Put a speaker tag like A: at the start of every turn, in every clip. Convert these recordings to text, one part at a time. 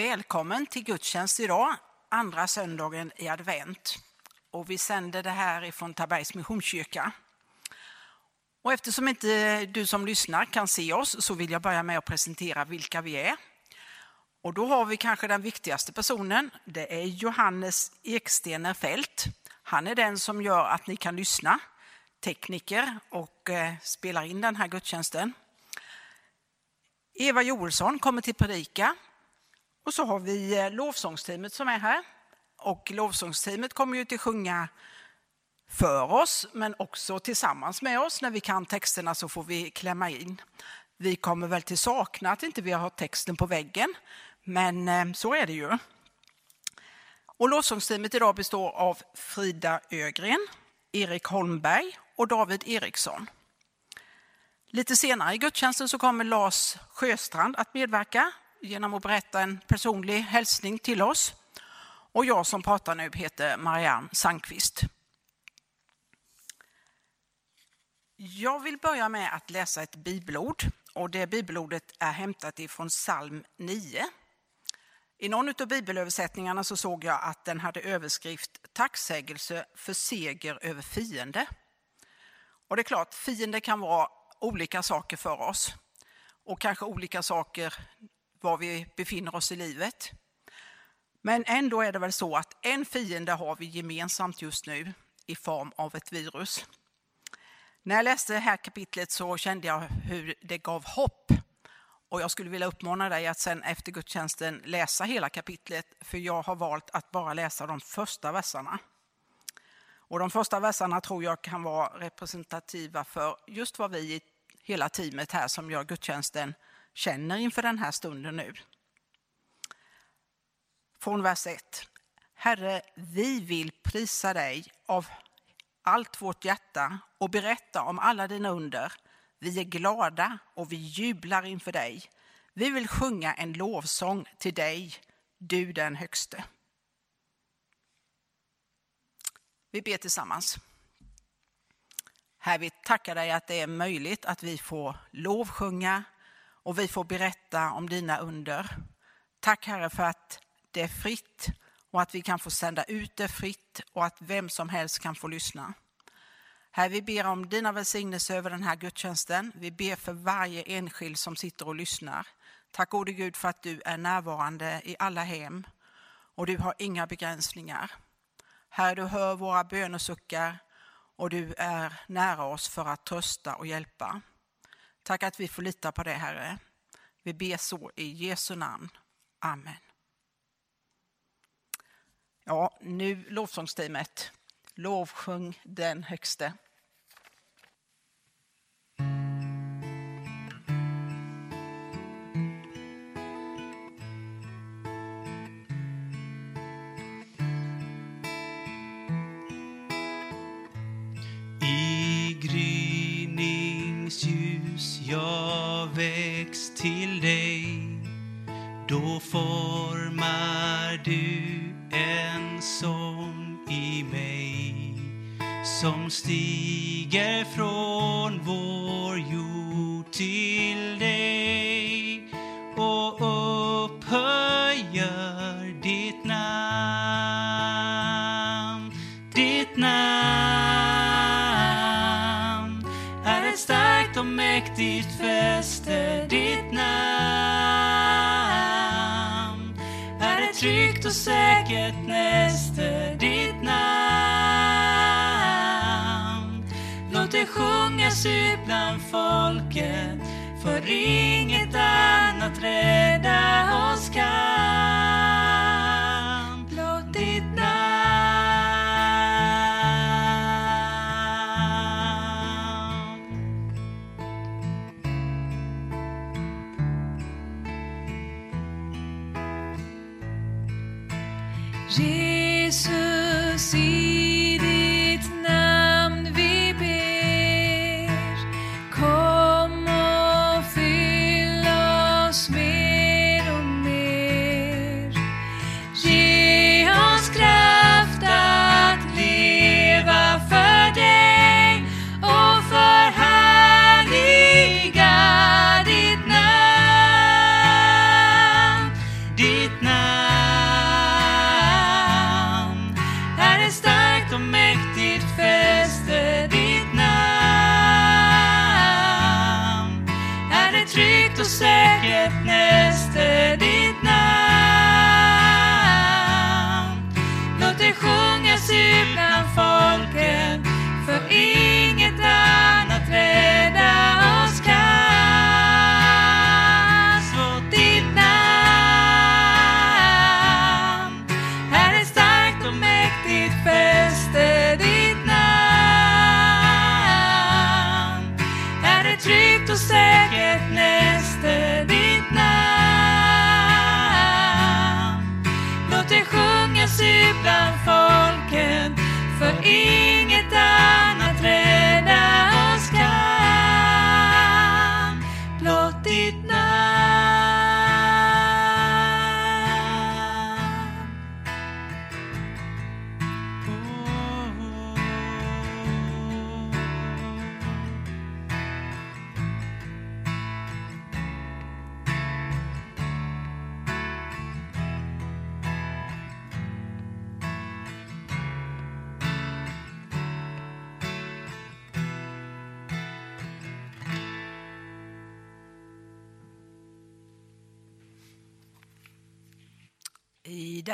A: Välkommen till gudstjänst idag, andra söndagen i advent. Och vi sänder det här ifrån Tabergs Missionskyrka. Och eftersom inte du som lyssnar kan se oss så vill jag börja med att presentera vilka vi är. Och då har vi kanske den viktigaste personen. Det är Johannes Ekstener Fält. Han är den som gör att ni kan lyssna, tekniker och eh, spelar in den här gudstjänsten. Eva Joelsson kommer till predika och så har vi eh, lovsångsteamet som är här. Och lovsångsteamet kommer ju till sjunga för oss, men också tillsammans med oss. När vi kan texterna så får vi klämma in. Vi kommer väl till sakna att inte vi har texten på väggen, men eh, så är det ju. Och lovsångsteamet idag består av Frida Ögren, Erik Holmberg och David Eriksson. Lite senare i gudstjänsten så kommer Lars Sjöstrand att medverka genom att berätta en personlig hälsning till oss. Och jag som pratar nu heter Marianne Sandqvist. Jag vill börja med att läsa ett bibelord och det bibelordet är hämtat ifrån psalm 9. I någon av bibelöversättningarna så såg jag att den hade överskrift Tacksägelse för seger över fiende. Och det är klart, fiende kan vara olika saker för oss och kanske olika saker var vi befinner oss i livet. Men ändå är det väl så att en fiende har vi gemensamt just nu i form av ett virus. När jag läste det här kapitlet så kände jag hur det gav hopp. Och jag skulle vilja uppmana dig att sen efter gudstjänsten läsa hela kapitlet, för jag har valt att bara läsa de första verserna. Och de första verserna tror jag kan vara representativa för just vad vi i hela teamet här som gör gudstjänsten känner inför den här stunden nu. Från vers 1. Herre, vi vill prisa dig av allt vårt hjärta och berätta om alla dina under. Vi är glada och vi jublar inför dig. Vi vill sjunga en lovsång till dig, du den högste. Vi ber tillsammans. Herre, vi tackar dig att det är möjligt att vi får lovsjunga och vi får berätta om dina under. Tack Herre för att det är fritt och att vi kan få sända ut det fritt och att vem som helst kan få lyssna. Herre, vi ber om dina välsignelser över den här gudstjänsten. Vi ber för varje enskild som sitter och lyssnar. Tack gode Gud för att du är närvarande i alla hem och du har inga begränsningar. Herre, du hör våra bönesuckar och du är nära oss för att trösta och hjälpa. Tack att vi får lita på det, Herre. Vi ber så i Jesu namn. Amen. Ja, nu lovsångsteamet. Lovsjung den högste.
B: Till dig. Så säkert näste ditt namn. Låt det sjungas ut bland folket, för inget annat rädda oss kan.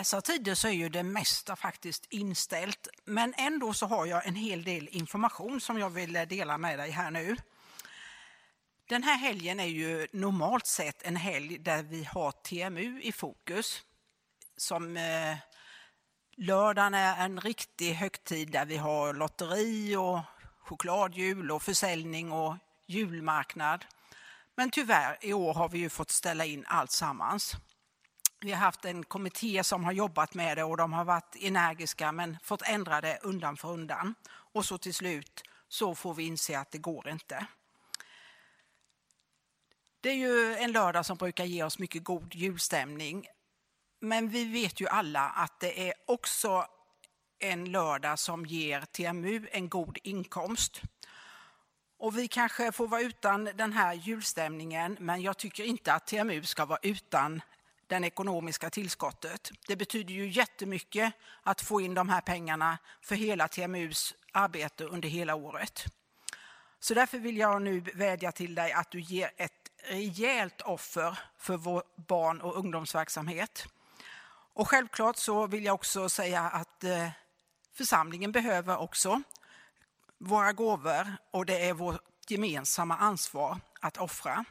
A: Dessa tider så är ju det mesta faktiskt inställt, men ändå så har jag en hel del information som jag vill dela med dig här nu. Den här helgen är ju normalt sett en helg där vi har TMU i fokus. Som eh, lördagen är en riktig högtid där vi har lotteri och chokladjul och försäljning och julmarknad. Men tyvärr, i år har vi ju fått ställa in allt sammans. Vi har haft en kommitté som har jobbat med det och de har varit energiska men fått ändra det undan för undan. Och så till slut så får vi inse att det går inte. Det är ju en lördag som brukar ge oss mycket god julstämning. Men vi vet ju alla att det är också en lördag som ger TMU en god inkomst. Och vi kanske får vara utan den här julstämningen, men jag tycker inte att TMU ska vara utan det ekonomiska tillskottet. Det betyder ju jättemycket att få in de här pengarna för hela TMUs arbete under hela året. Så därför vill jag nu vädja till dig att du ger ett rejält offer för vår barn och ungdomsverksamhet. Och självklart så vill jag också säga att eh, församlingen behöver också våra gåvor och det är vårt gemensamma ansvar att offra.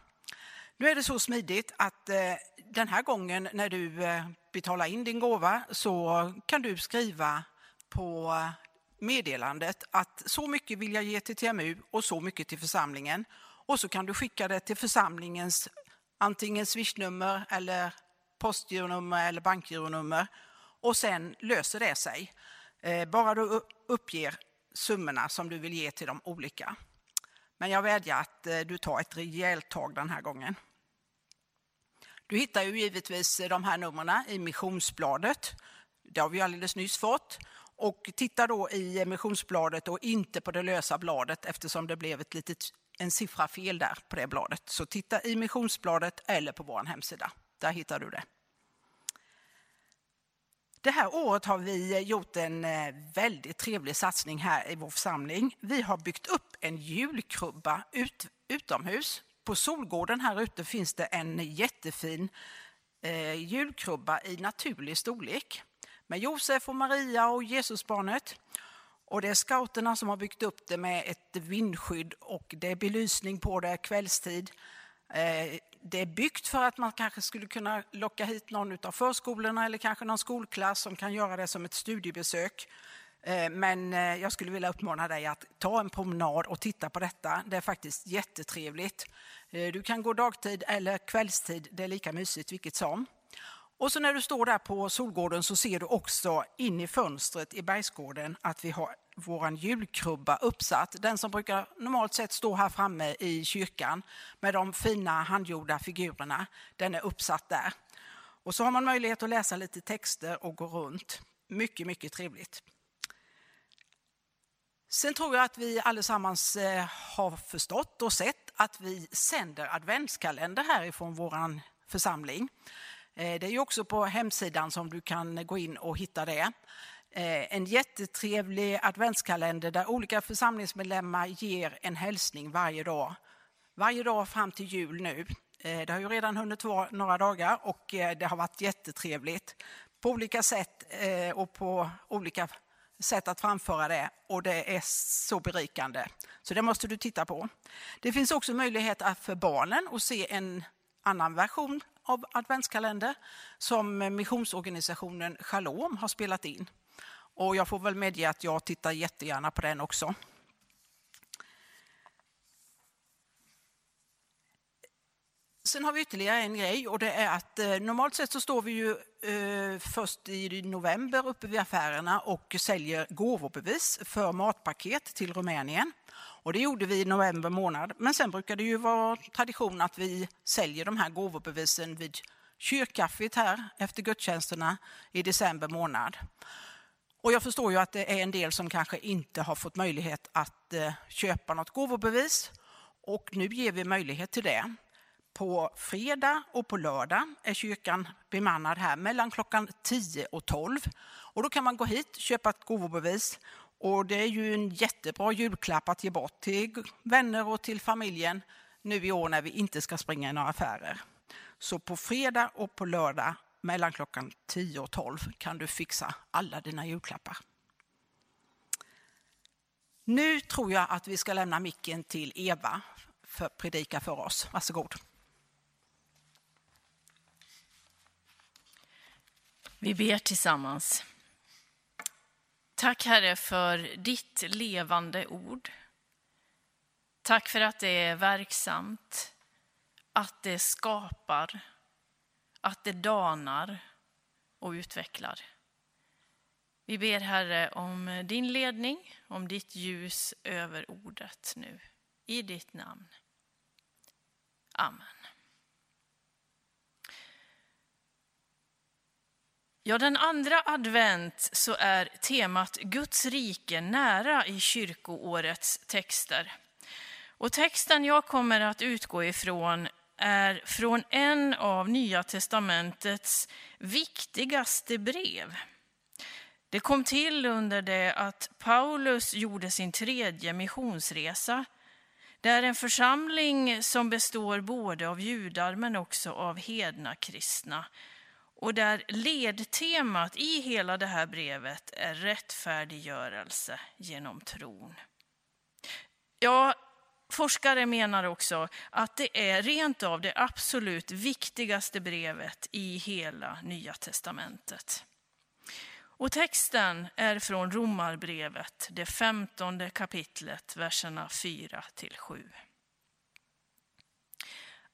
A: Nu är det så smidigt att eh, den här gången när du eh, betalar in din gåva så kan du skriva på meddelandet att så mycket vill jag ge till TMU och så mycket till församlingen. Och så kan du skicka det till församlingens antingen swishnummer eller postgironummer eller bankgironummer och sen löser det sig. Eh, bara du uppger summorna som du vill ge till de olika. Men jag vädjar att eh, du tar ett rejält tag den här gången. Du hittar ju givetvis de här numren i missionsbladet. Det har vi alldeles nyss fått. Och titta då i missionsbladet och inte på det lösa bladet eftersom det blev ett litet, en siffra fel där på det bladet. Så titta i missionsbladet eller på vår hemsida. Där hittar du det. Det här året har vi gjort en eh, väldigt trevlig satsning här i vår församling. Vi har byggt upp en julkrubba ut, utomhus. På Solgården här ute finns det en jättefin eh, julkrubba i naturlig storlek med Josef och Maria och Jesusbarnet. Och det är scouterna som har byggt upp det med ett vindskydd och det är belysning på det kvällstid. Eh, det är byggt för att man kanske skulle kunna locka hit någon av förskolorna eller kanske någon skolklass som kan göra det som ett studiebesök. Eh, men eh, jag skulle vilja uppmana dig att ta en promenad och titta på detta. Det är faktiskt jättetrevligt. Eh, du kan gå dagtid eller kvällstid, det är lika mysigt vilket som. Och så när du står där på Solgården så ser du också in i fönstret i Bergsgården att vi har vår julkrubba uppsatt. Den som brukar normalt sett stå här framme i kyrkan med de fina handgjorda figurerna, den är uppsatt där. Och så har man möjlighet att läsa lite texter och gå runt. Mycket, mycket trevligt. Sen tror jag att vi allesammans eh, har förstått och sett att vi sänder adventskalender härifrån vår församling. Eh, det är också på hemsidan som du kan gå in och hitta det. Eh, en jättetrevlig adventskalender där olika församlingsmedlemmar ger en hälsning varje dag. Varje dag fram till jul nu. Det har ju redan hunnit vara några dagar och det har varit jättetrevligt på olika sätt och på olika sätt att framföra det och det är så berikande. Så det måste du titta på. Det finns också möjlighet för barnen att se en annan version av adventskalender som missionsorganisationen Shalom har spelat in. Och jag får väl medge att jag tittar jättegärna på den också. Sen har vi ytterligare en grej och det är att eh, normalt sett så står vi ju eh, först i november uppe vid affärerna och säljer gåvobevis för matpaket till Rumänien. Och det gjorde vi i november månad. Men sen brukar det ju vara tradition att vi säljer de här gåvobevisen vid kyrkkaffet här efter gudstjänsterna i december månad. Och jag förstår ju att det är en del som kanske inte har fått möjlighet att eh, köpa något gåvobevis. Och nu ger vi möjlighet till det. På fredag och på lördag är kyrkan bemannad här mellan klockan 10 och 12. Och då kan man gå hit, köpa ett gåvobevis och det är ju en jättebra julklapp att ge bort till vänner och till familjen nu i år när vi inte ska springa i några affärer. Så på fredag och på lördag mellan klockan 10 och 12 kan du fixa alla dina julklappar. Nu tror jag att vi ska lämna micken till Eva för att predika för oss. Varsågod.
C: Vi ber tillsammans. Tack Herre för ditt levande ord. Tack för att det är verksamt, att det skapar, att det danar och utvecklar. Vi ber Herre om din ledning, om ditt ljus över ordet nu. I ditt namn. Amen. Ja, den andra advent så är temat Guds rike nära i kyrkoårets texter. Och texten jag kommer att utgå ifrån är från en av Nya testamentets viktigaste brev. Det kom till under det att Paulus gjorde sin tredje missionsresa. Det är en församling som består både av judar men också av hedna kristna och där ledtemat i hela det här brevet är rättfärdiggörelse genom tron. Ja, forskare menar också att det är rent av det absolut viktigaste brevet i hela Nya testamentet. Och texten är från Romarbrevet, det femtonde kapitlet, verserna 4 till 7.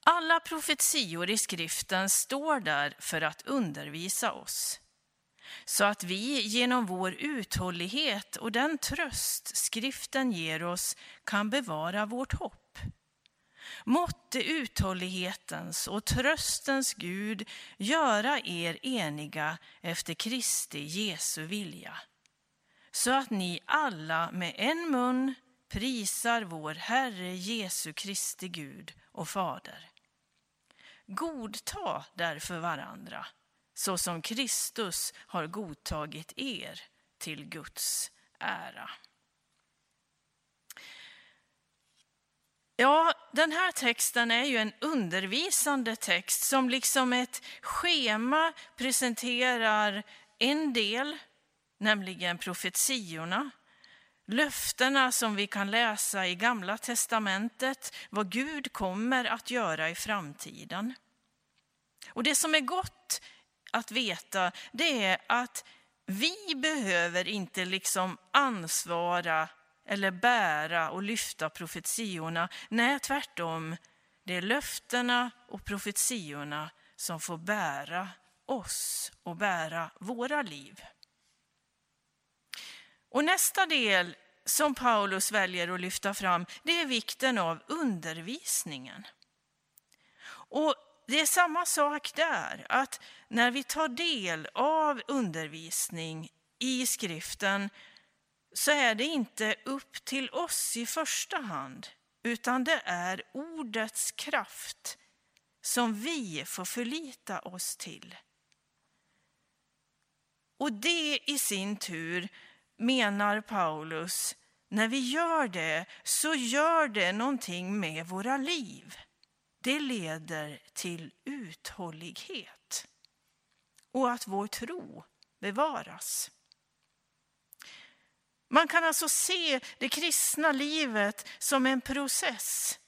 C: Alla profetior i skriften står där för att undervisa oss, så att vi genom vår uthållighet och den tröst skriften ger oss kan bevara vårt hopp. Måtte uthållighetens och tröstens Gud göra er eniga efter Kristi Jesu vilja, så att ni alla med en mun prisar vår Herre Jesu Kristi Gud och Fader. Godta därför varandra, så som Kristus har godtagit er till Guds ära. Ja, den här texten är ju en undervisande text som liksom ett schema presenterar en del, nämligen profetiorna, löftena som vi kan läsa i Gamla testamentet, vad Gud kommer att göra i framtiden. Och det som är gott att veta, det är att vi behöver inte liksom ansvara eller bära och lyfta profetiorna. Nej, tvärtom. Det är löftena och profetiorna som får bära oss och bära våra liv. Och nästa del som Paulus väljer att lyfta fram, det är vikten av undervisningen. Och det är samma sak där, att när vi tar del av undervisning i skriften så är det inte upp till oss i första hand, utan det är ordets kraft som vi får förlita oss till. Och det i sin tur, menar Paulus, när vi gör det så gör det någonting med våra liv. Det leder till uthållighet och att vår tro bevaras. Man kan alltså se det kristna livet som en process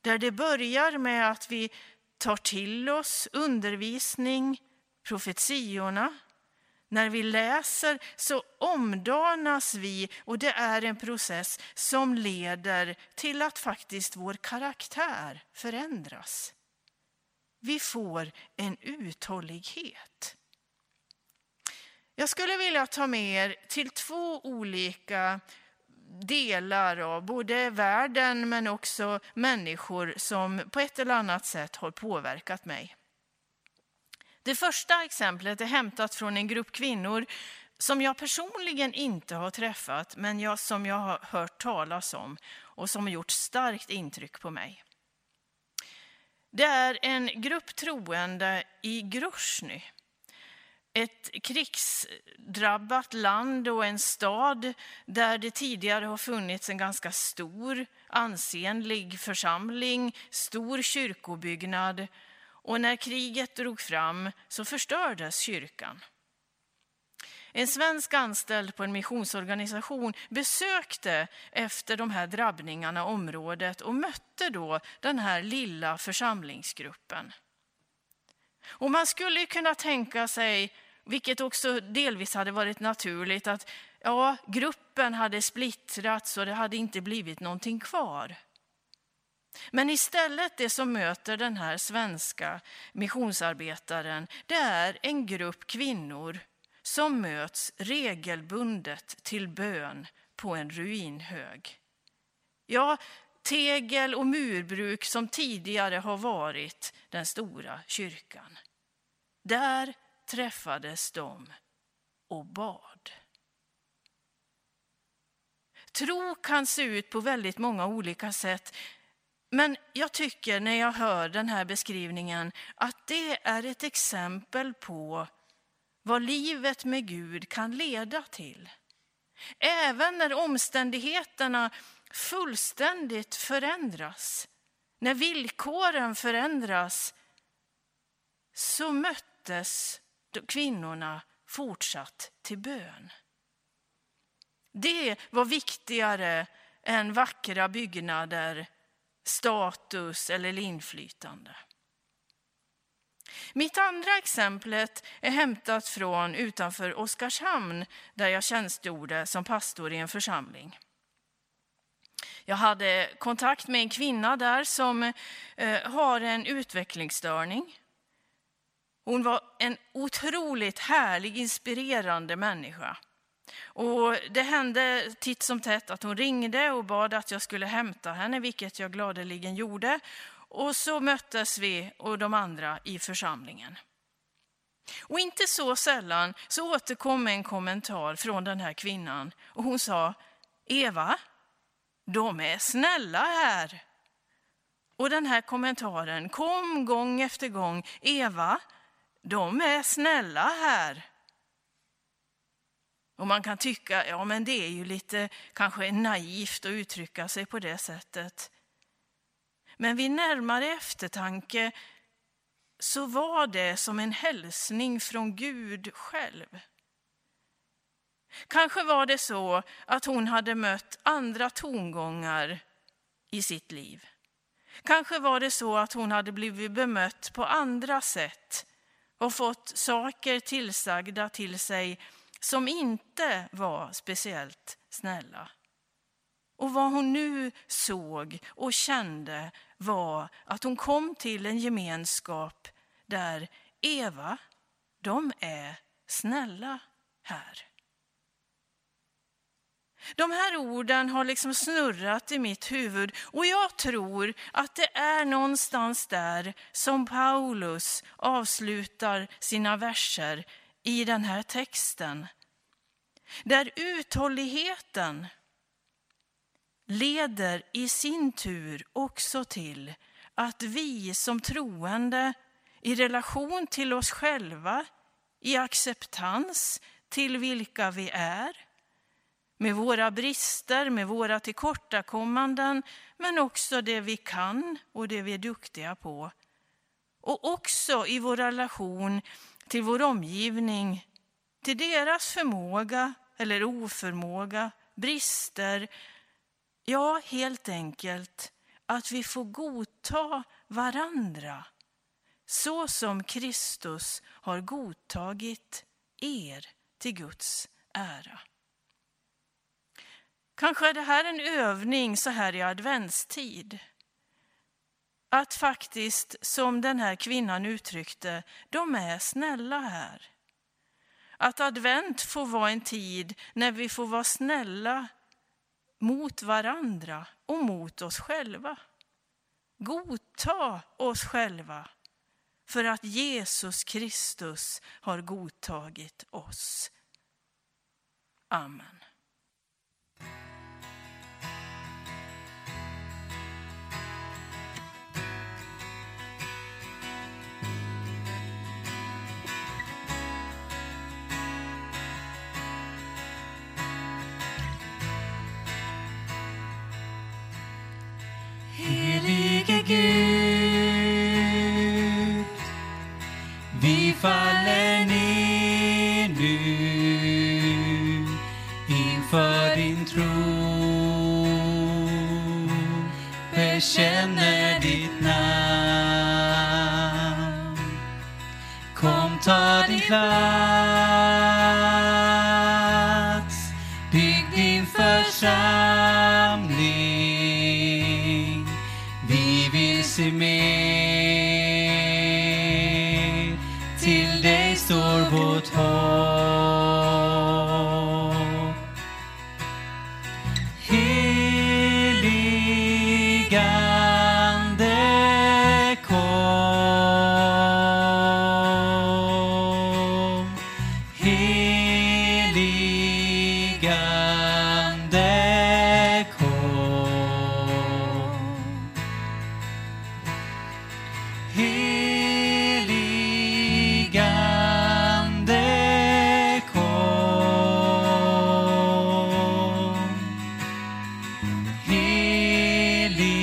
C: där det börjar med att vi tar till oss undervisning, profetiorna. När vi läser så omdanas vi och det är en process som leder till att faktiskt vår karaktär förändras. Vi får en uthållighet. Jag skulle vilja ta med er till två olika delar av både världen men också människor som på ett eller annat sätt har påverkat mig. Det första exemplet är hämtat från en grupp kvinnor som jag personligen inte har träffat men jag, som jag har hört talas om och som har gjort starkt intryck på mig. Det är en grupp troende i Grosny ett krigsdrabbat land och en stad där det tidigare har funnits en ganska stor ansenlig församling, stor kyrkobyggnad och när kriget drog fram så förstördes kyrkan. En svensk anställd på en missionsorganisation besökte efter de här drabbningarna området och mötte då den här lilla församlingsgruppen. Och man skulle kunna tänka sig, vilket också delvis hade varit naturligt, att ja, gruppen hade splittrats och det hade inte blivit någonting kvar. Men istället det som möter den här svenska missionsarbetaren, det är en grupp kvinnor som möts regelbundet till bön på en ruinhög. Ja, tegel och murbruk som tidigare har varit den stora kyrkan. Där träffades de och bad. Tro kan se ut på väldigt många olika sätt. Men jag tycker när jag hör den här beskrivningen att det är ett exempel på vad livet med Gud kan leda till. Även när omständigheterna fullständigt förändras, när villkoren förändras, så möttes kvinnorna fortsatt till bön. Det var viktigare än vackra byggnader, status eller inflytande. Mitt andra exemplet är hämtat från utanför Oskarshamn där jag tjänstgjorde som pastor i en församling. Jag hade kontakt med en kvinna där som eh, har en utvecklingsstörning. Hon var en otroligt härlig, inspirerande människa. Och det hände titt som tätt att hon ringde och bad att jag skulle hämta henne, vilket jag gladeligen gjorde. Och så möttes vi och de andra i församlingen. Och inte så sällan så återkom en kommentar från den här kvinnan och hon sa Eva, de är snälla här. Och den här kommentaren kom gång efter gång. Eva, de är snälla här. Och man kan tycka, ja men det är ju lite kanske naivt att uttrycka sig på det sättet. Men vid närmare eftertanke så var det som en hälsning från Gud själv. Kanske var det så att hon hade mött andra tongångar i sitt liv. Kanske var det så att hon hade blivit bemött på andra sätt och fått saker tillsagda till sig som inte var speciellt snälla. Och vad hon nu såg och kände var att hon kom till en gemenskap där Eva, de är snälla här. De här orden har liksom snurrat i mitt huvud och jag tror att det är någonstans där som Paulus avslutar sina verser i den här texten. Där uthålligheten leder i sin tur också till att vi som troende i relation till oss själva, i acceptans till vilka vi är, med våra brister, med våra tillkortakommanden, men också det vi kan och det vi är duktiga på. Och också i vår relation till vår omgivning, till deras förmåga eller oförmåga, brister, ja, helt enkelt att vi får godta varandra så som Kristus har godtagit er till Guds ära. Kanske är det här en övning så här i adventstid. Att faktiskt, som den här kvinnan uttryckte, de är snälla här. Att advent får vara en tid när vi får vara snälla mot varandra och mot oss själva. Godta oss själva för att Jesus Kristus har godtagit oss. Amen.
B: Bekänner ditt namn. Kom, ta din plats, Heligande kom. Heligande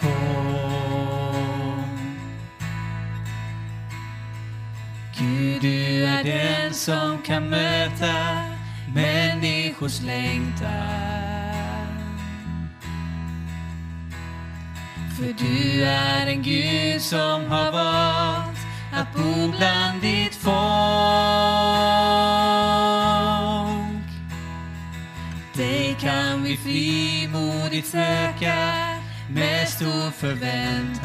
B: kom. Gud, du är den som kan möta människors längtan. För du är en Gud som har valt att bo bland ditt folk. Dig kan vi frimodigt söka med stor förväntan.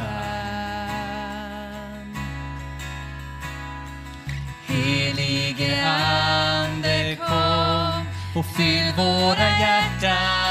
B: Helige Ande kom och fyll våra hjärtan.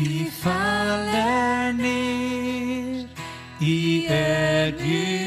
B: Vi faller ner i ödmjukhet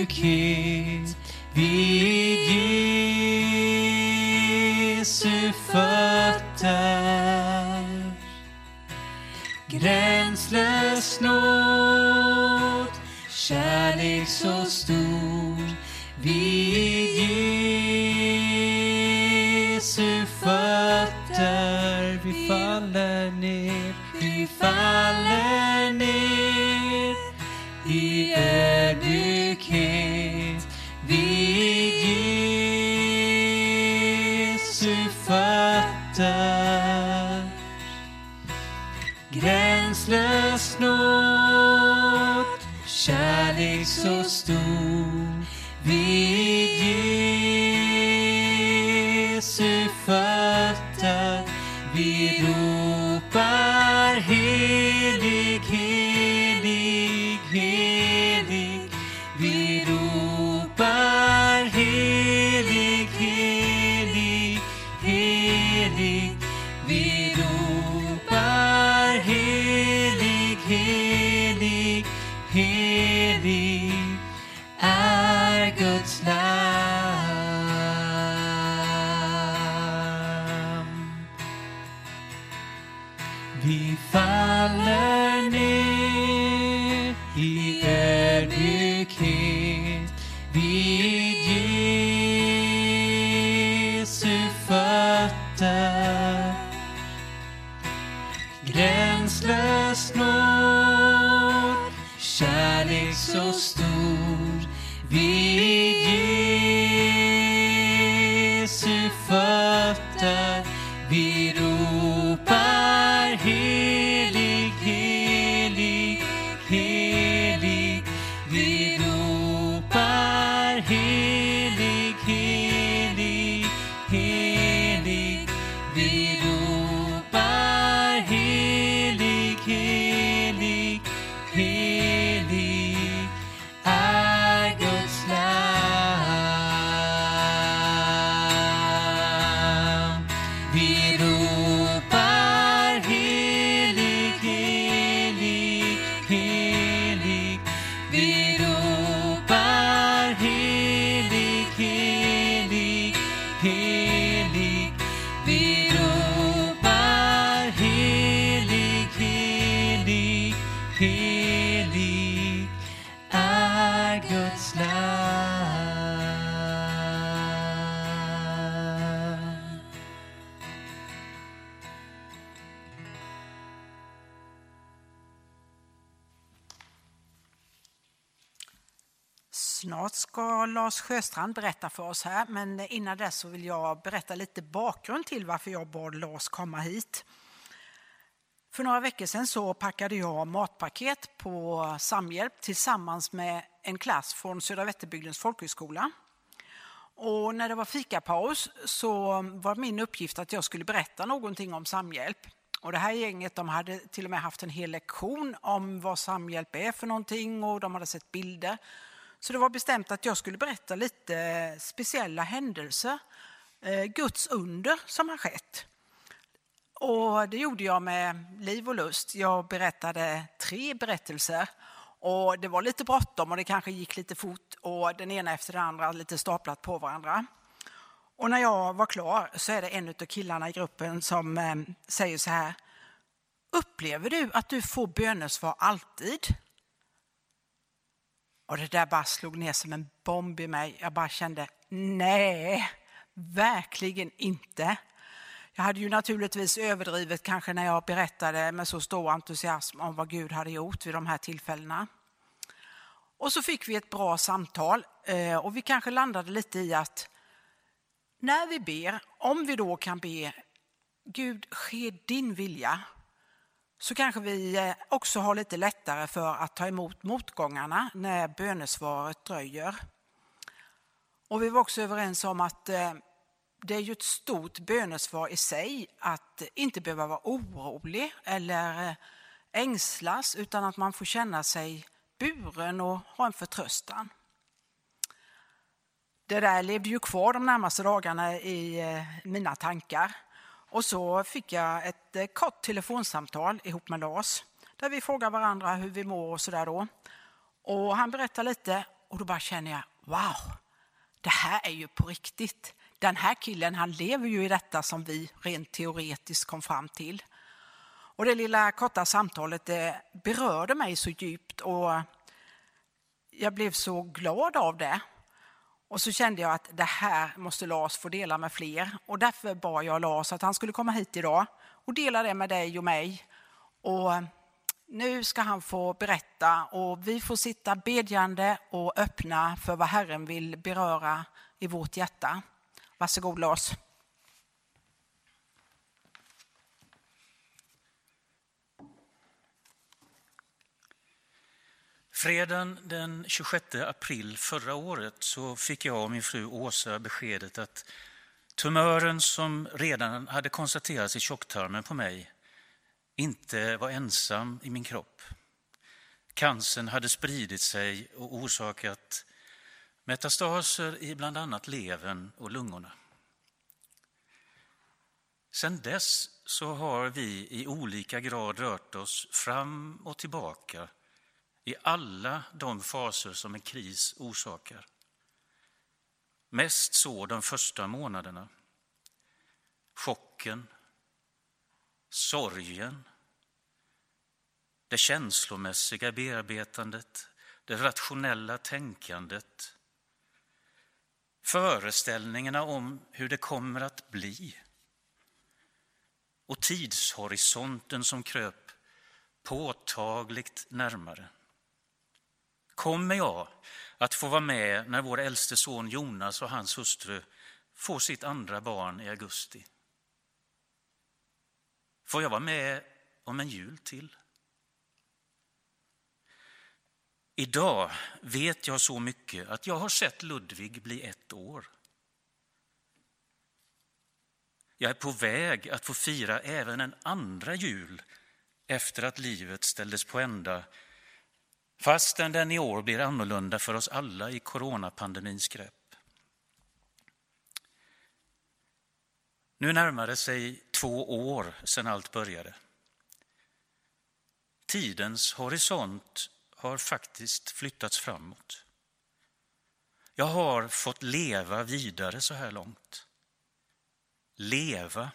B: fötter. Vi
A: Lars Sjöstrand berätta för oss här, men innan dess så vill jag berätta lite bakgrund till varför jag bad Lars komma hit. För några veckor sedan så packade jag matpaket på Samhjälp tillsammans med en klass från Södra Vätterbygdens folkhögskola. Och när det var fikapaus så var min uppgift att jag skulle berätta någonting om Samhjälp. Och det här gänget de hade till och med haft en hel lektion om vad Samhjälp är för någonting och de hade sett bilder. Så det var bestämt att jag skulle berätta lite eh, speciella händelser, eh, Guds under som har skett. Och det gjorde jag med liv och lust. Jag berättade tre berättelser och det var lite bråttom och det kanske gick lite fort och den ena efter den andra lite staplat på varandra. Och när jag var klar så är det en av killarna i gruppen som eh, säger så här. Upplever du att du får bönesvar alltid? Och det där bara slog ner som en bomb i mig. Jag bara kände, nej, verkligen inte. Jag hade ju naturligtvis överdrivet kanske när jag berättade med så stor entusiasm om vad Gud hade gjort vid de här tillfällena. Och så fick vi ett bra samtal eh, och vi kanske landade lite i att när vi ber, om vi då kan be Gud ske din vilja, så kanske vi eh, också har lite lättare för att ta emot motgångarna när bönesvaret dröjer. Och vi var också överens om att eh, det är ju ett stort bönesvar i sig att inte behöva vara orolig eller eh, ängslas utan att man får känna sig buren och ha en förtröstan. Det där levde ju kvar de närmaste dagarna i mina tankar. Och så fick jag ett eh, kort telefonsamtal ihop med Lars där vi frågar varandra hur vi mår och sådär då. Och han berättar lite och då bara känner jag, wow, det här är ju på riktigt. Den här killen han lever ju i detta som vi rent teoretiskt kom fram till. Och det lilla korta samtalet det berörde mig så djupt och jag blev så glad av det. Och så kände jag att det här måste Lars få dela med fler. Och därför bad jag Lars att han skulle komma hit idag och dela det med dig och mig. Och nu ska han få berätta och vi får sitta bedjande och öppna för vad Herren vill beröra i vårt hjärta. Varsågod Lars.
D: Fredagen den 26 april förra året så fick jag och min fru Åsa beskedet att tumören som redan hade konstaterats i tjocktarmen på mig inte var ensam i min kropp. Cancern hade spridit sig och orsakat metastaser i bland annat levern och lungorna. Sedan dess så har vi i olika grad rört oss fram och tillbaka i alla de faser som en kris orsakar. Mest så de första månaderna. Chocken, sorgen, det känslomässiga bearbetandet, det rationella tänkandet, föreställningarna om hur det kommer att bli och tidshorisonten som kröp påtagligt närmare. Kommer jag att få vara med när vår äldste son Jonas och hans hustru får sitt andra barn i augusti? Får jag vara med om en jul till? Idag vet jag så mycket att jag har sett Ludvig bli ett år. Jag är på väg att få fira även en andra jul efter att livet ställdes på ända fastän den i år blir annorlunda för oss alla i coronapandemins grepp. Nu närmar det sig två år sedan allt började. Tidens horisont har faktiskt flyttats framåt. Jag har fått leva vidare så här långt. Leva.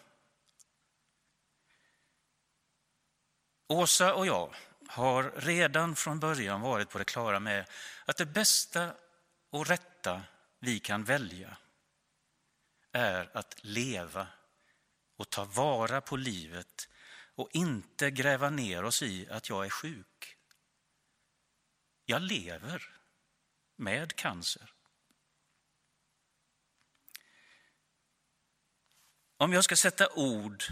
D: Åsa och jag har redan från början varit på det klara med att det bästa och rätta vi kan välja är att leva och ta vara på livet och inte gräva ner oss i att jag är sjuk. Jag lever med cancer. Om jag ska sätta ord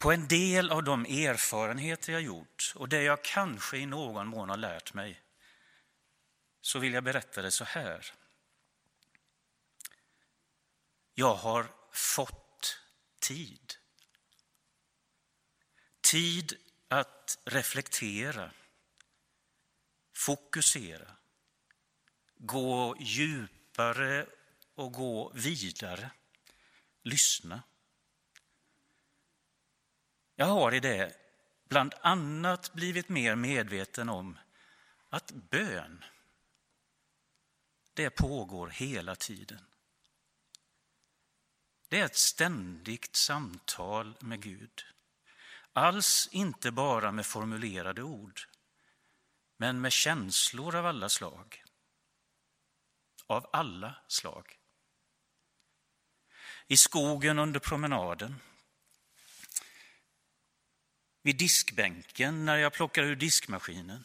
D: på en del av de erfarenheter jag gjort och det jag kanske i någon mån har lärt mig så vill jag berätta det så här. Jag har fått tid. Tid att reflektera, fokusera, gå djupare och gå vidare, lyssna. Jag har i det bland annat blivit mer medveten om att bön, det pågår hela tiden. Det är ett ständigt samtal med Gud. Alls inte bara med formulerade ord, men med känslor av alla slag. Av alla slag. I skogen under promenaden, vid diskbänken när jag plockar ur diskmaskinen.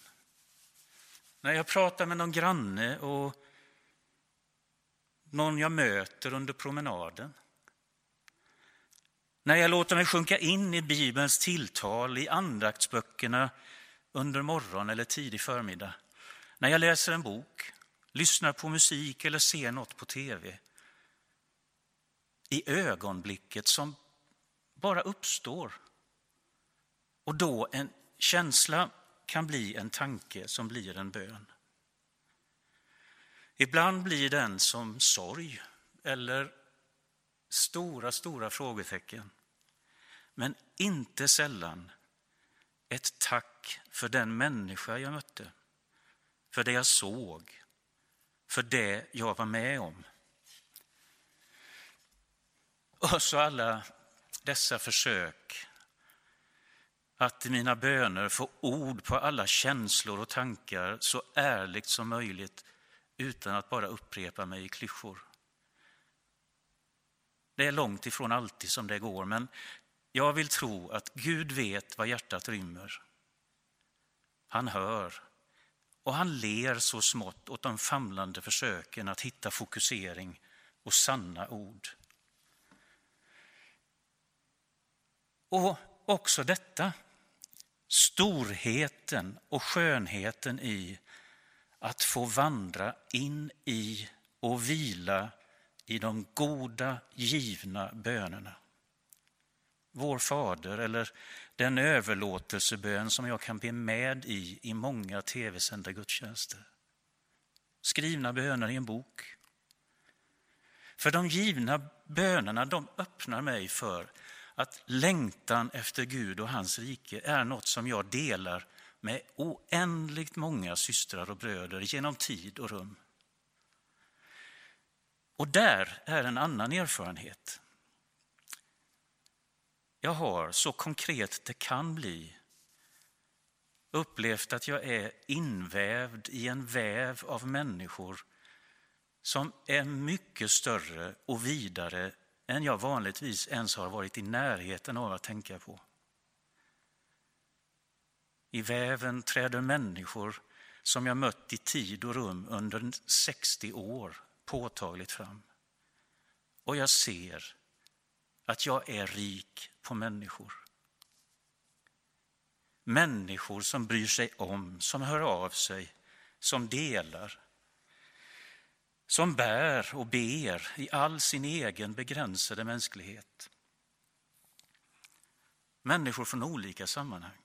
D: När jag pratar med någon granne och någon jag möter under promenaden. När jag låter mig sjunka in i Bibelns tilltal i andaktsböckerna under morgon eller tidig förmiddag. När jag läser en bok, lyssnar på musik eller ser något på tv. I ögonblicket som bara uppstår och då en känsla kan bli en tanke som blir en bön. Ibland blir den som sorg eller stora, stora frågetecken. Men inte sällan ett tack för den människa jag mötte, för det jag såg, för det jag var med om. Och så alla dessa försök att i mina böner få ord på alla känslor och tankar så ärligt som möjligt utan att bara upprepa mig i klyschor. Det är långt ifrån alltid som det går, men jag vill tro att Gud vet vad hjärtat rymmer. Han hör och han ler så smått åt de famlande försöken att hitta fokusering och sanna ord. Och också detta storheten och skönheten i att få vandra in i och vila i de goda givna bönerna. Vår Fader eller den överlåtelsebön som jag kan be med i i många tv-sända gudstjänster. Skrivna böner i en bok. För de givna bönerna de öppnar mig för att längtan efter Gud och hans rike är något som jag delar med oändligt många systrar och bröder genom tid och rum. Och där är en annan erfarenhet. Jag har, så konkret det kan bli, upplevt att jag är invävd i en väv av människor som är mycket större och vidare än jag vanligtvis ens har varit i närheten av att tänka på. I väven träder människor som jag mött i tid och rum under 60 år påtagligt fram. Och jag ser att jag är rik på människor. Människor som bryr sig om, som hör av sig, som delar, som bär och ber i all sin egen begränsade mänsklighet. Människor från olika sammanhang,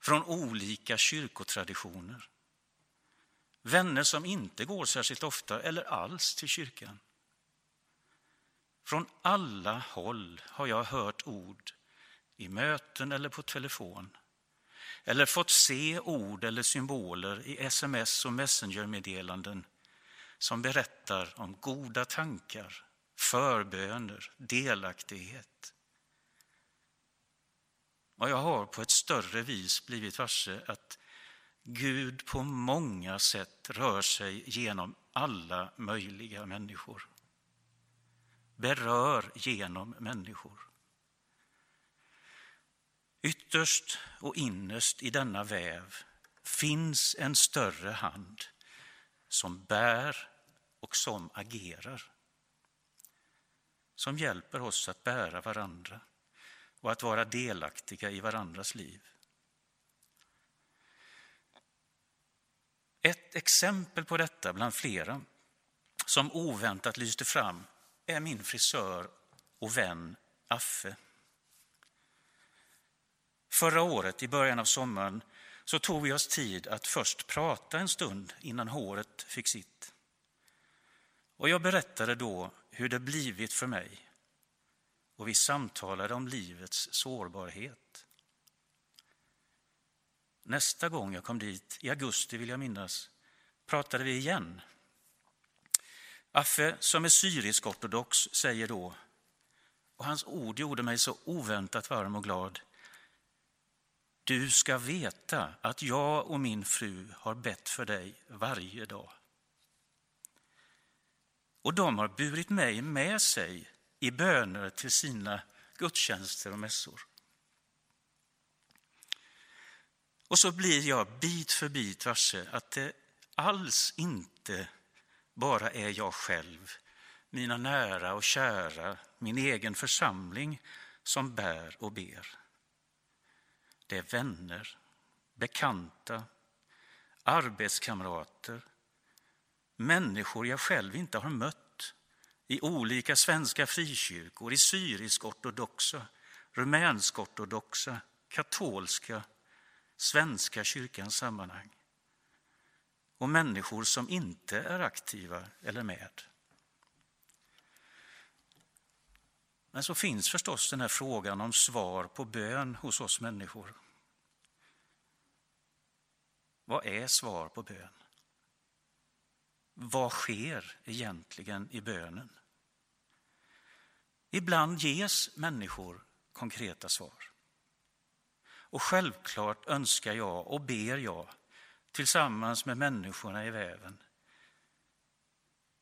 D: från olika kyrkotraditioner. Vänner som inte går särskilt ofta eller alls till kyrkan. Från alla håll har jag hört ord i möten eller på telefon eller fått se ord eller symboler i sms och messengermeddelanden som berättar om goda tankar, förböner, delaktighet. Och jag har på ett större vis blivit varse att Gud på många sätt rör sig genom alla möjliga människor. Berör genom människor. Ytterst och innerst i denna väv finns en större hand som bär och som agerar. Som hjälper oss att bära varandra och att vara delaktiga i varandras liv. Ett exempel på detta bland flera som oväntat lyste fram är min frisör och vän Affe. Förra året, i början av sommaren, så tog vi oss tid att först prata en stund innan håret fick sitt. Och jag berättade då hur det blivit för mig och vi samtalade om livets sårbarhet. Nästa gång jag kom dit, i augusti vill jag minnas, pratade vi igen. Affe, som är syrisk-ortodox, säger då, och hans ord gjorde mig så oväntat varm och glad. Du ska veta att jag och min fru har bett för dig varje dag. Och de har burit mig med sig i böner till sina gudstjänster och mässor. Och så blir jag bit för bit varse att det alls inte bara är jag själv, mina nära och kära, min egen församling som bär och ber. Det är vänner, bekanta, arbetskamrater, människor jag själv inte har mött i olika svenska frikyrkor, i syrisk-ortodoxa, rumänsk-ortodoxa, katolska, svenska kyrkans sammanhang och människor som inte är aktiva eller med. Men så finns förstås den här frågan om svar på bön hos oss människor. Vad är svar på bön? Vad sker egentligen i bönen? Ibland ges människor konkreta svar. Och självklart önskar jag och ber jag tillsammans med människorna i väven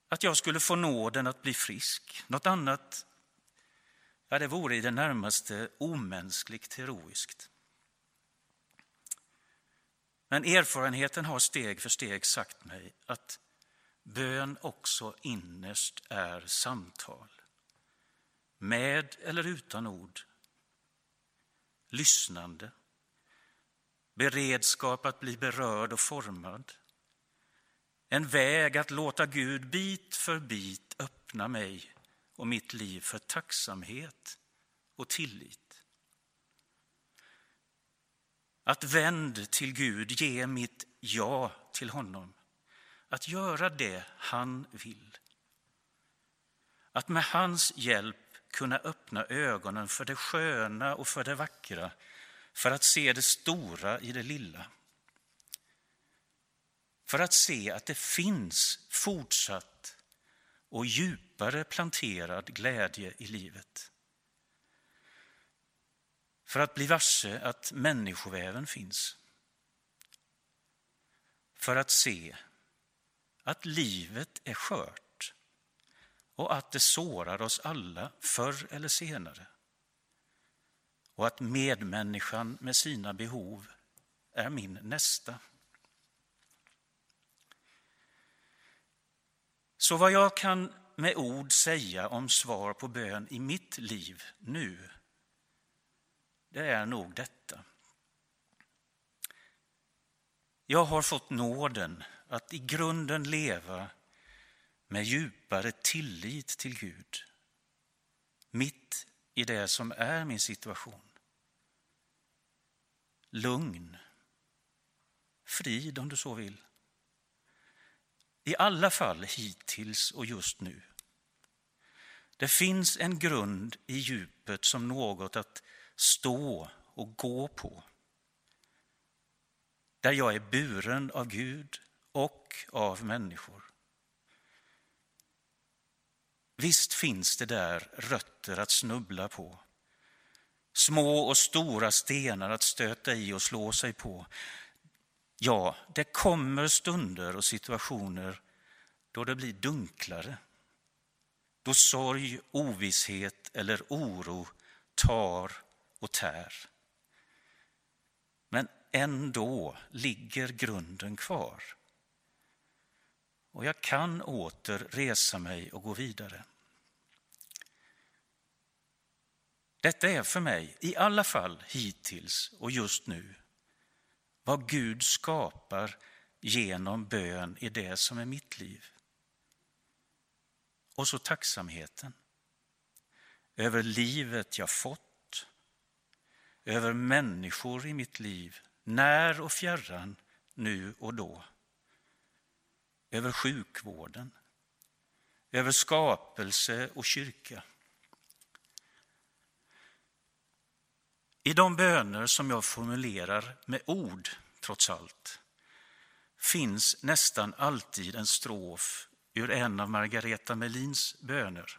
D: att jag skulle få nåden att bli frisk. Något annat Ja, det vore i det närmaste omänskligt heroiskt. Men erfarenheten har steg för steg sagt mig att bön också innerst är samtal. Med eller utan ord. Lyssnande, beredskap att bli berörd och formad. En väg att låta Gud bit för bit öppna mig och mitt liv för tacksamhet och tillit. Att vänd till Gud ge mitt ja till honom. Att göra det han vill. Att med hans hjälp kunna öppna ögonen för det sköna och för det vackra, för att se det stora i det lilla. För att se att det finns fortsatt och djupare planterad glädje i livet. För att bli varse att människoväven finns. För att se att livet är skört och att det sårar oss alla förr eller senare. Och att medmänniskan med sina behov är min nästa. Så vad jag kan med ord säga om svar på bön i mitt liv nu, det är nog detta. Jag har fått nåden att i grunden leva med djupare tillit till Gud, mitt i det som är min situation. Lugn, frid om du så vill. I alla fall hittills och just nu. Det finns en grund i djupet som något att stå och gå på. Där jag är buren av Gud och av människor. Visst finns det där rötter att snubbla på. Små och stora stenar att stöta i och slå sig på. Ja, det kommer stunder och situationer då det blir dunklare. Då sorg, ovisshet eller oro tar och tär. Men ändå ligger grunden kvar. Och jag kan åter resa mig och gå vidare. Detta är för mig, i alla fall hittills och just nu, vad Gud skapar genom bön i det som är mitt liv. Och så tacksamheten över livet jag fått, över människor i mitt liv, när och fjärran, nu och då. Över sjukvården, över skapelse och kyrka. I de böner som jag formulerar med ord, trots allt, finns nästan alltid en strof ur en av Margareta Melins böner.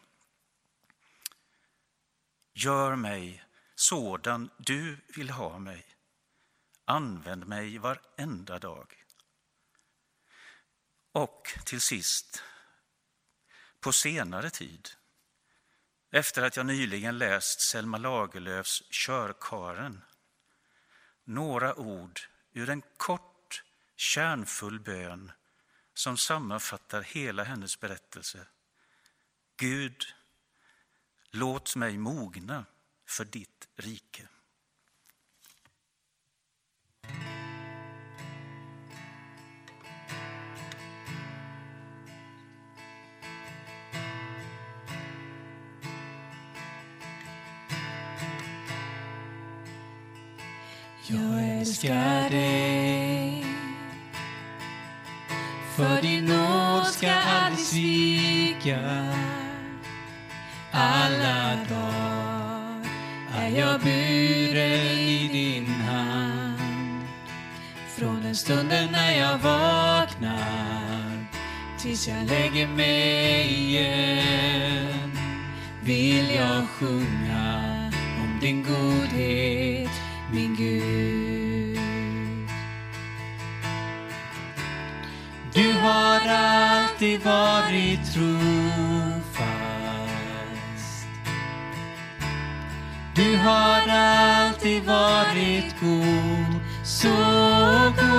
D: Gör mig sådan du vill ha mig. Använd mig varenda dag. Och till sist, på senare tid, efter att jag nyligen läst Selma Lagerlöfs Körkaren, några ord ur en kort, kärnfull bön som sammanfattar hela hennes berättelse. Gud, låt mig mogna för ditt rike.
B: Älskar dig. För din nåd ska aldrig svika. Alla dagar är jag buren i din hand. Från den stunden när jag vaknar Tills jag lägger mig igen Vill jag sjunga om din godhet min Gud. Har alltid varit trofast. Du har alltid varit god, så god.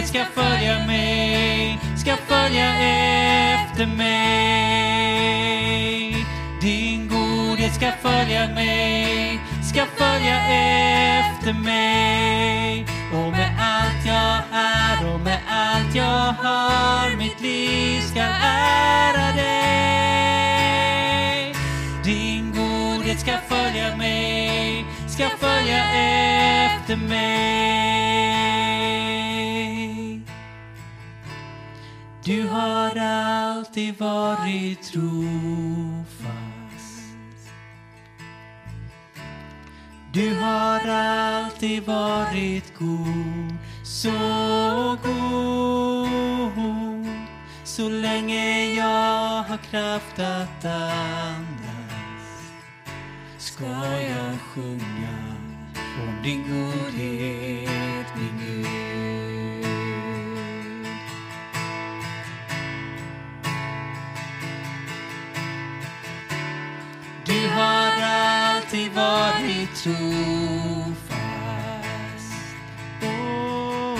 B: Godhet ska följa mig, ska följa efter mig. Din godhet ska följa mig, ska följa efter mig. Och med allt jag är och med allt jag har, mitt liv ska ära dig. Din godhet ska följa mig, ska följa efter mig. Du har alltid varit trofast. Du har alltid varit god, så god. Så länge jag har kraft att andas ska jag sjunga om din godhet, min Gud. Alltid varit trofast. Oh,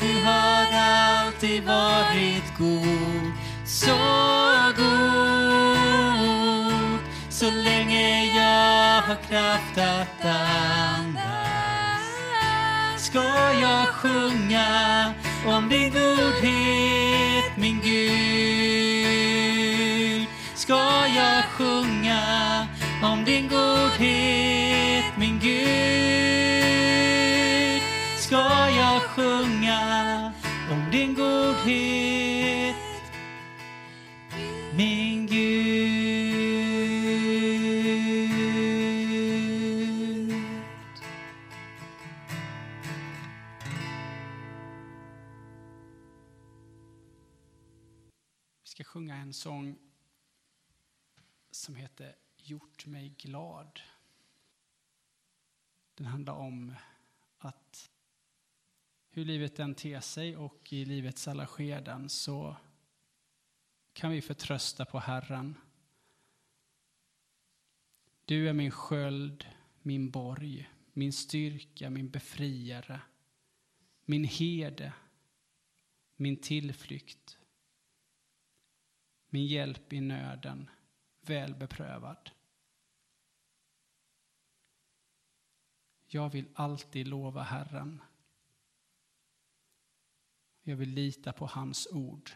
B: du har alltid varit god, så god. Så länge jag har kraft att andas ska jag sjunga om din godhet, min Gud. Ska jag sjunga om din godhet, min Gud. Ska jag sjunga om din godhet, min Gud.
E: Vi ska sjunga en sång som heter Gjort mig glad. Den handlar om att hur livet än ter sig och i livets alla skeden så kan vi förtrösta på Herren. Du är min sköld, min borg, min styrka, min befriare, min herde, min tillflykt, min hjälp i nöden, väl beprövad. Jag vill alltid lova Herren. Jag vill lita på hans ord.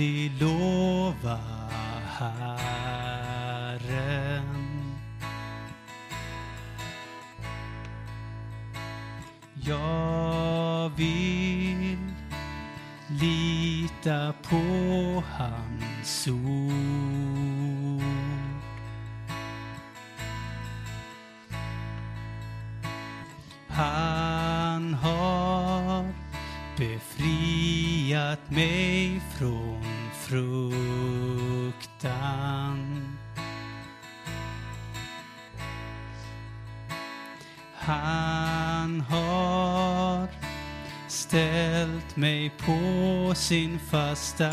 B: Alltid lova Herren. Jag vill lita på hans ord. Han har befriat mig från fruktan. Han har ställt mig på sin fasta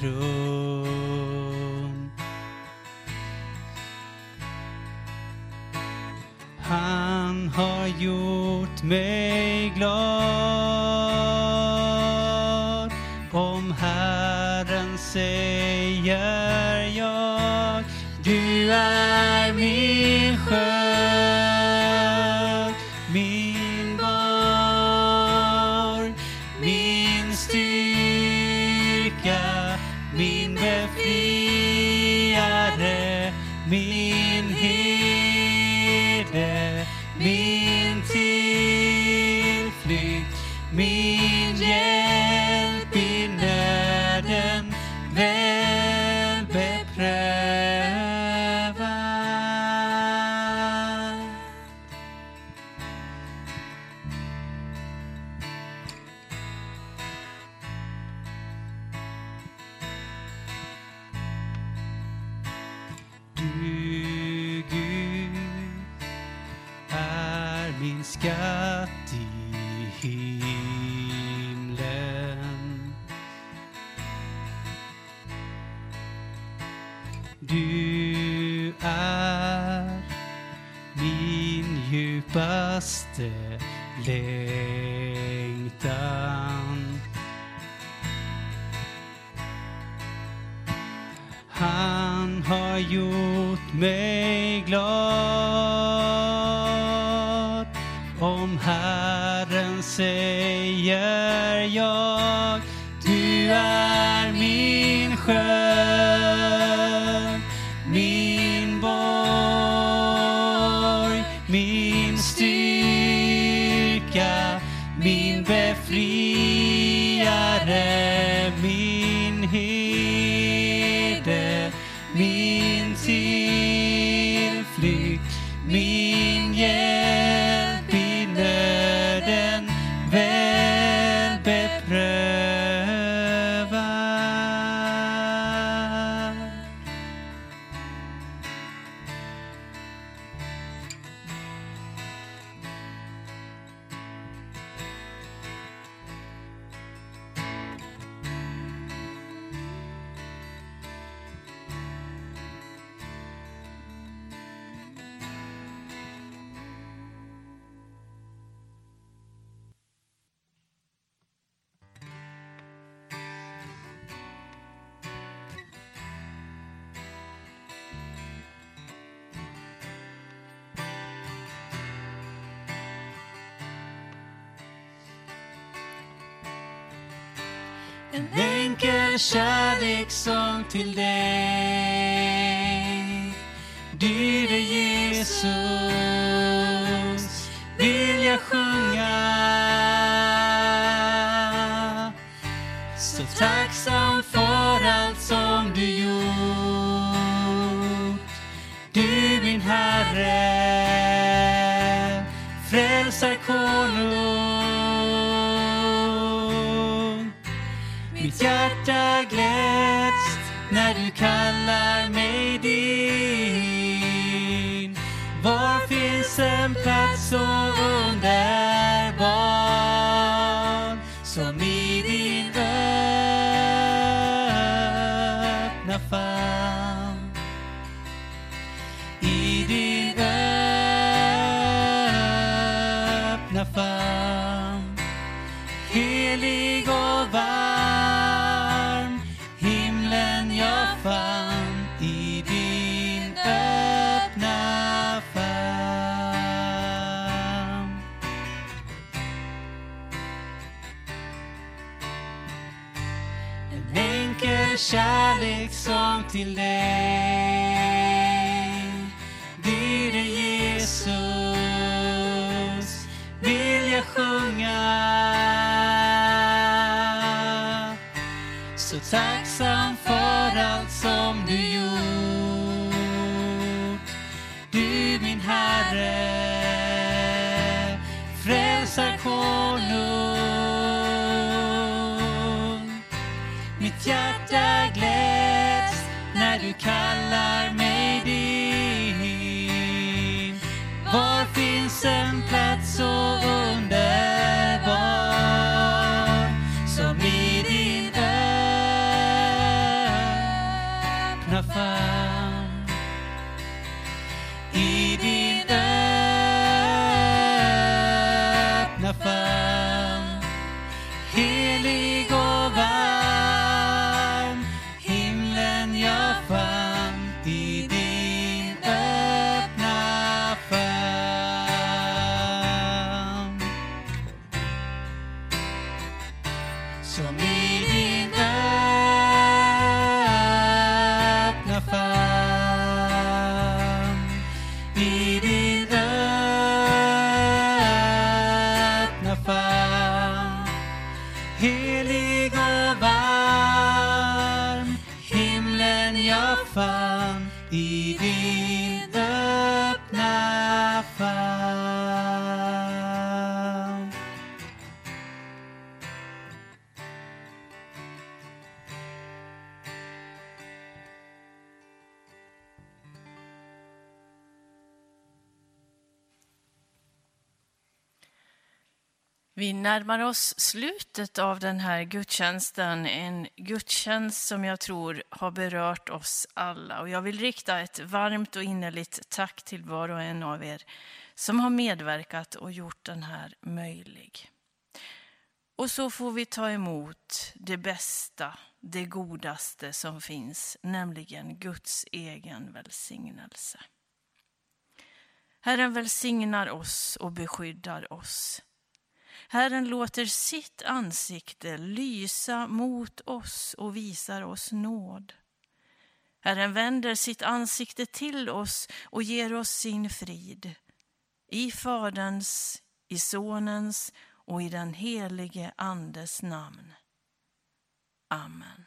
B: grund. Han har gjort mig glad. Herren gjort mig glad. Frälsarkonung. Mitt hjärta gläds när du kallar mig Helig och varm. Himlen jag fann I din öppna famn. En enkel kärlekssång till dig tacksam för allt som du gjort. Du min Herre, frälsarkonung. Mitt hjärta gläds när du kallar mig din. Var finns en plats
C: närmar oss slutet av den här gudstjänsten, en gudstjänst som jag tror har berört oss alla. Och jag vill rikta ett varmt och innerligt tack till var och en av er som har medverkat och gjort den här möjlig. Och så får vi ta emot det bästa, det godaste som finns, nämligen Guds egen välsignelse. Herren välsignar oss och beskyddar oss. Herren låter sitt ansikte lysa mot oss och visar oss nåd. Herren vänder sitt ansikte till oss och ger oss sin frid. I Faderns, i Sonens och i den helige Andes namn. Amen.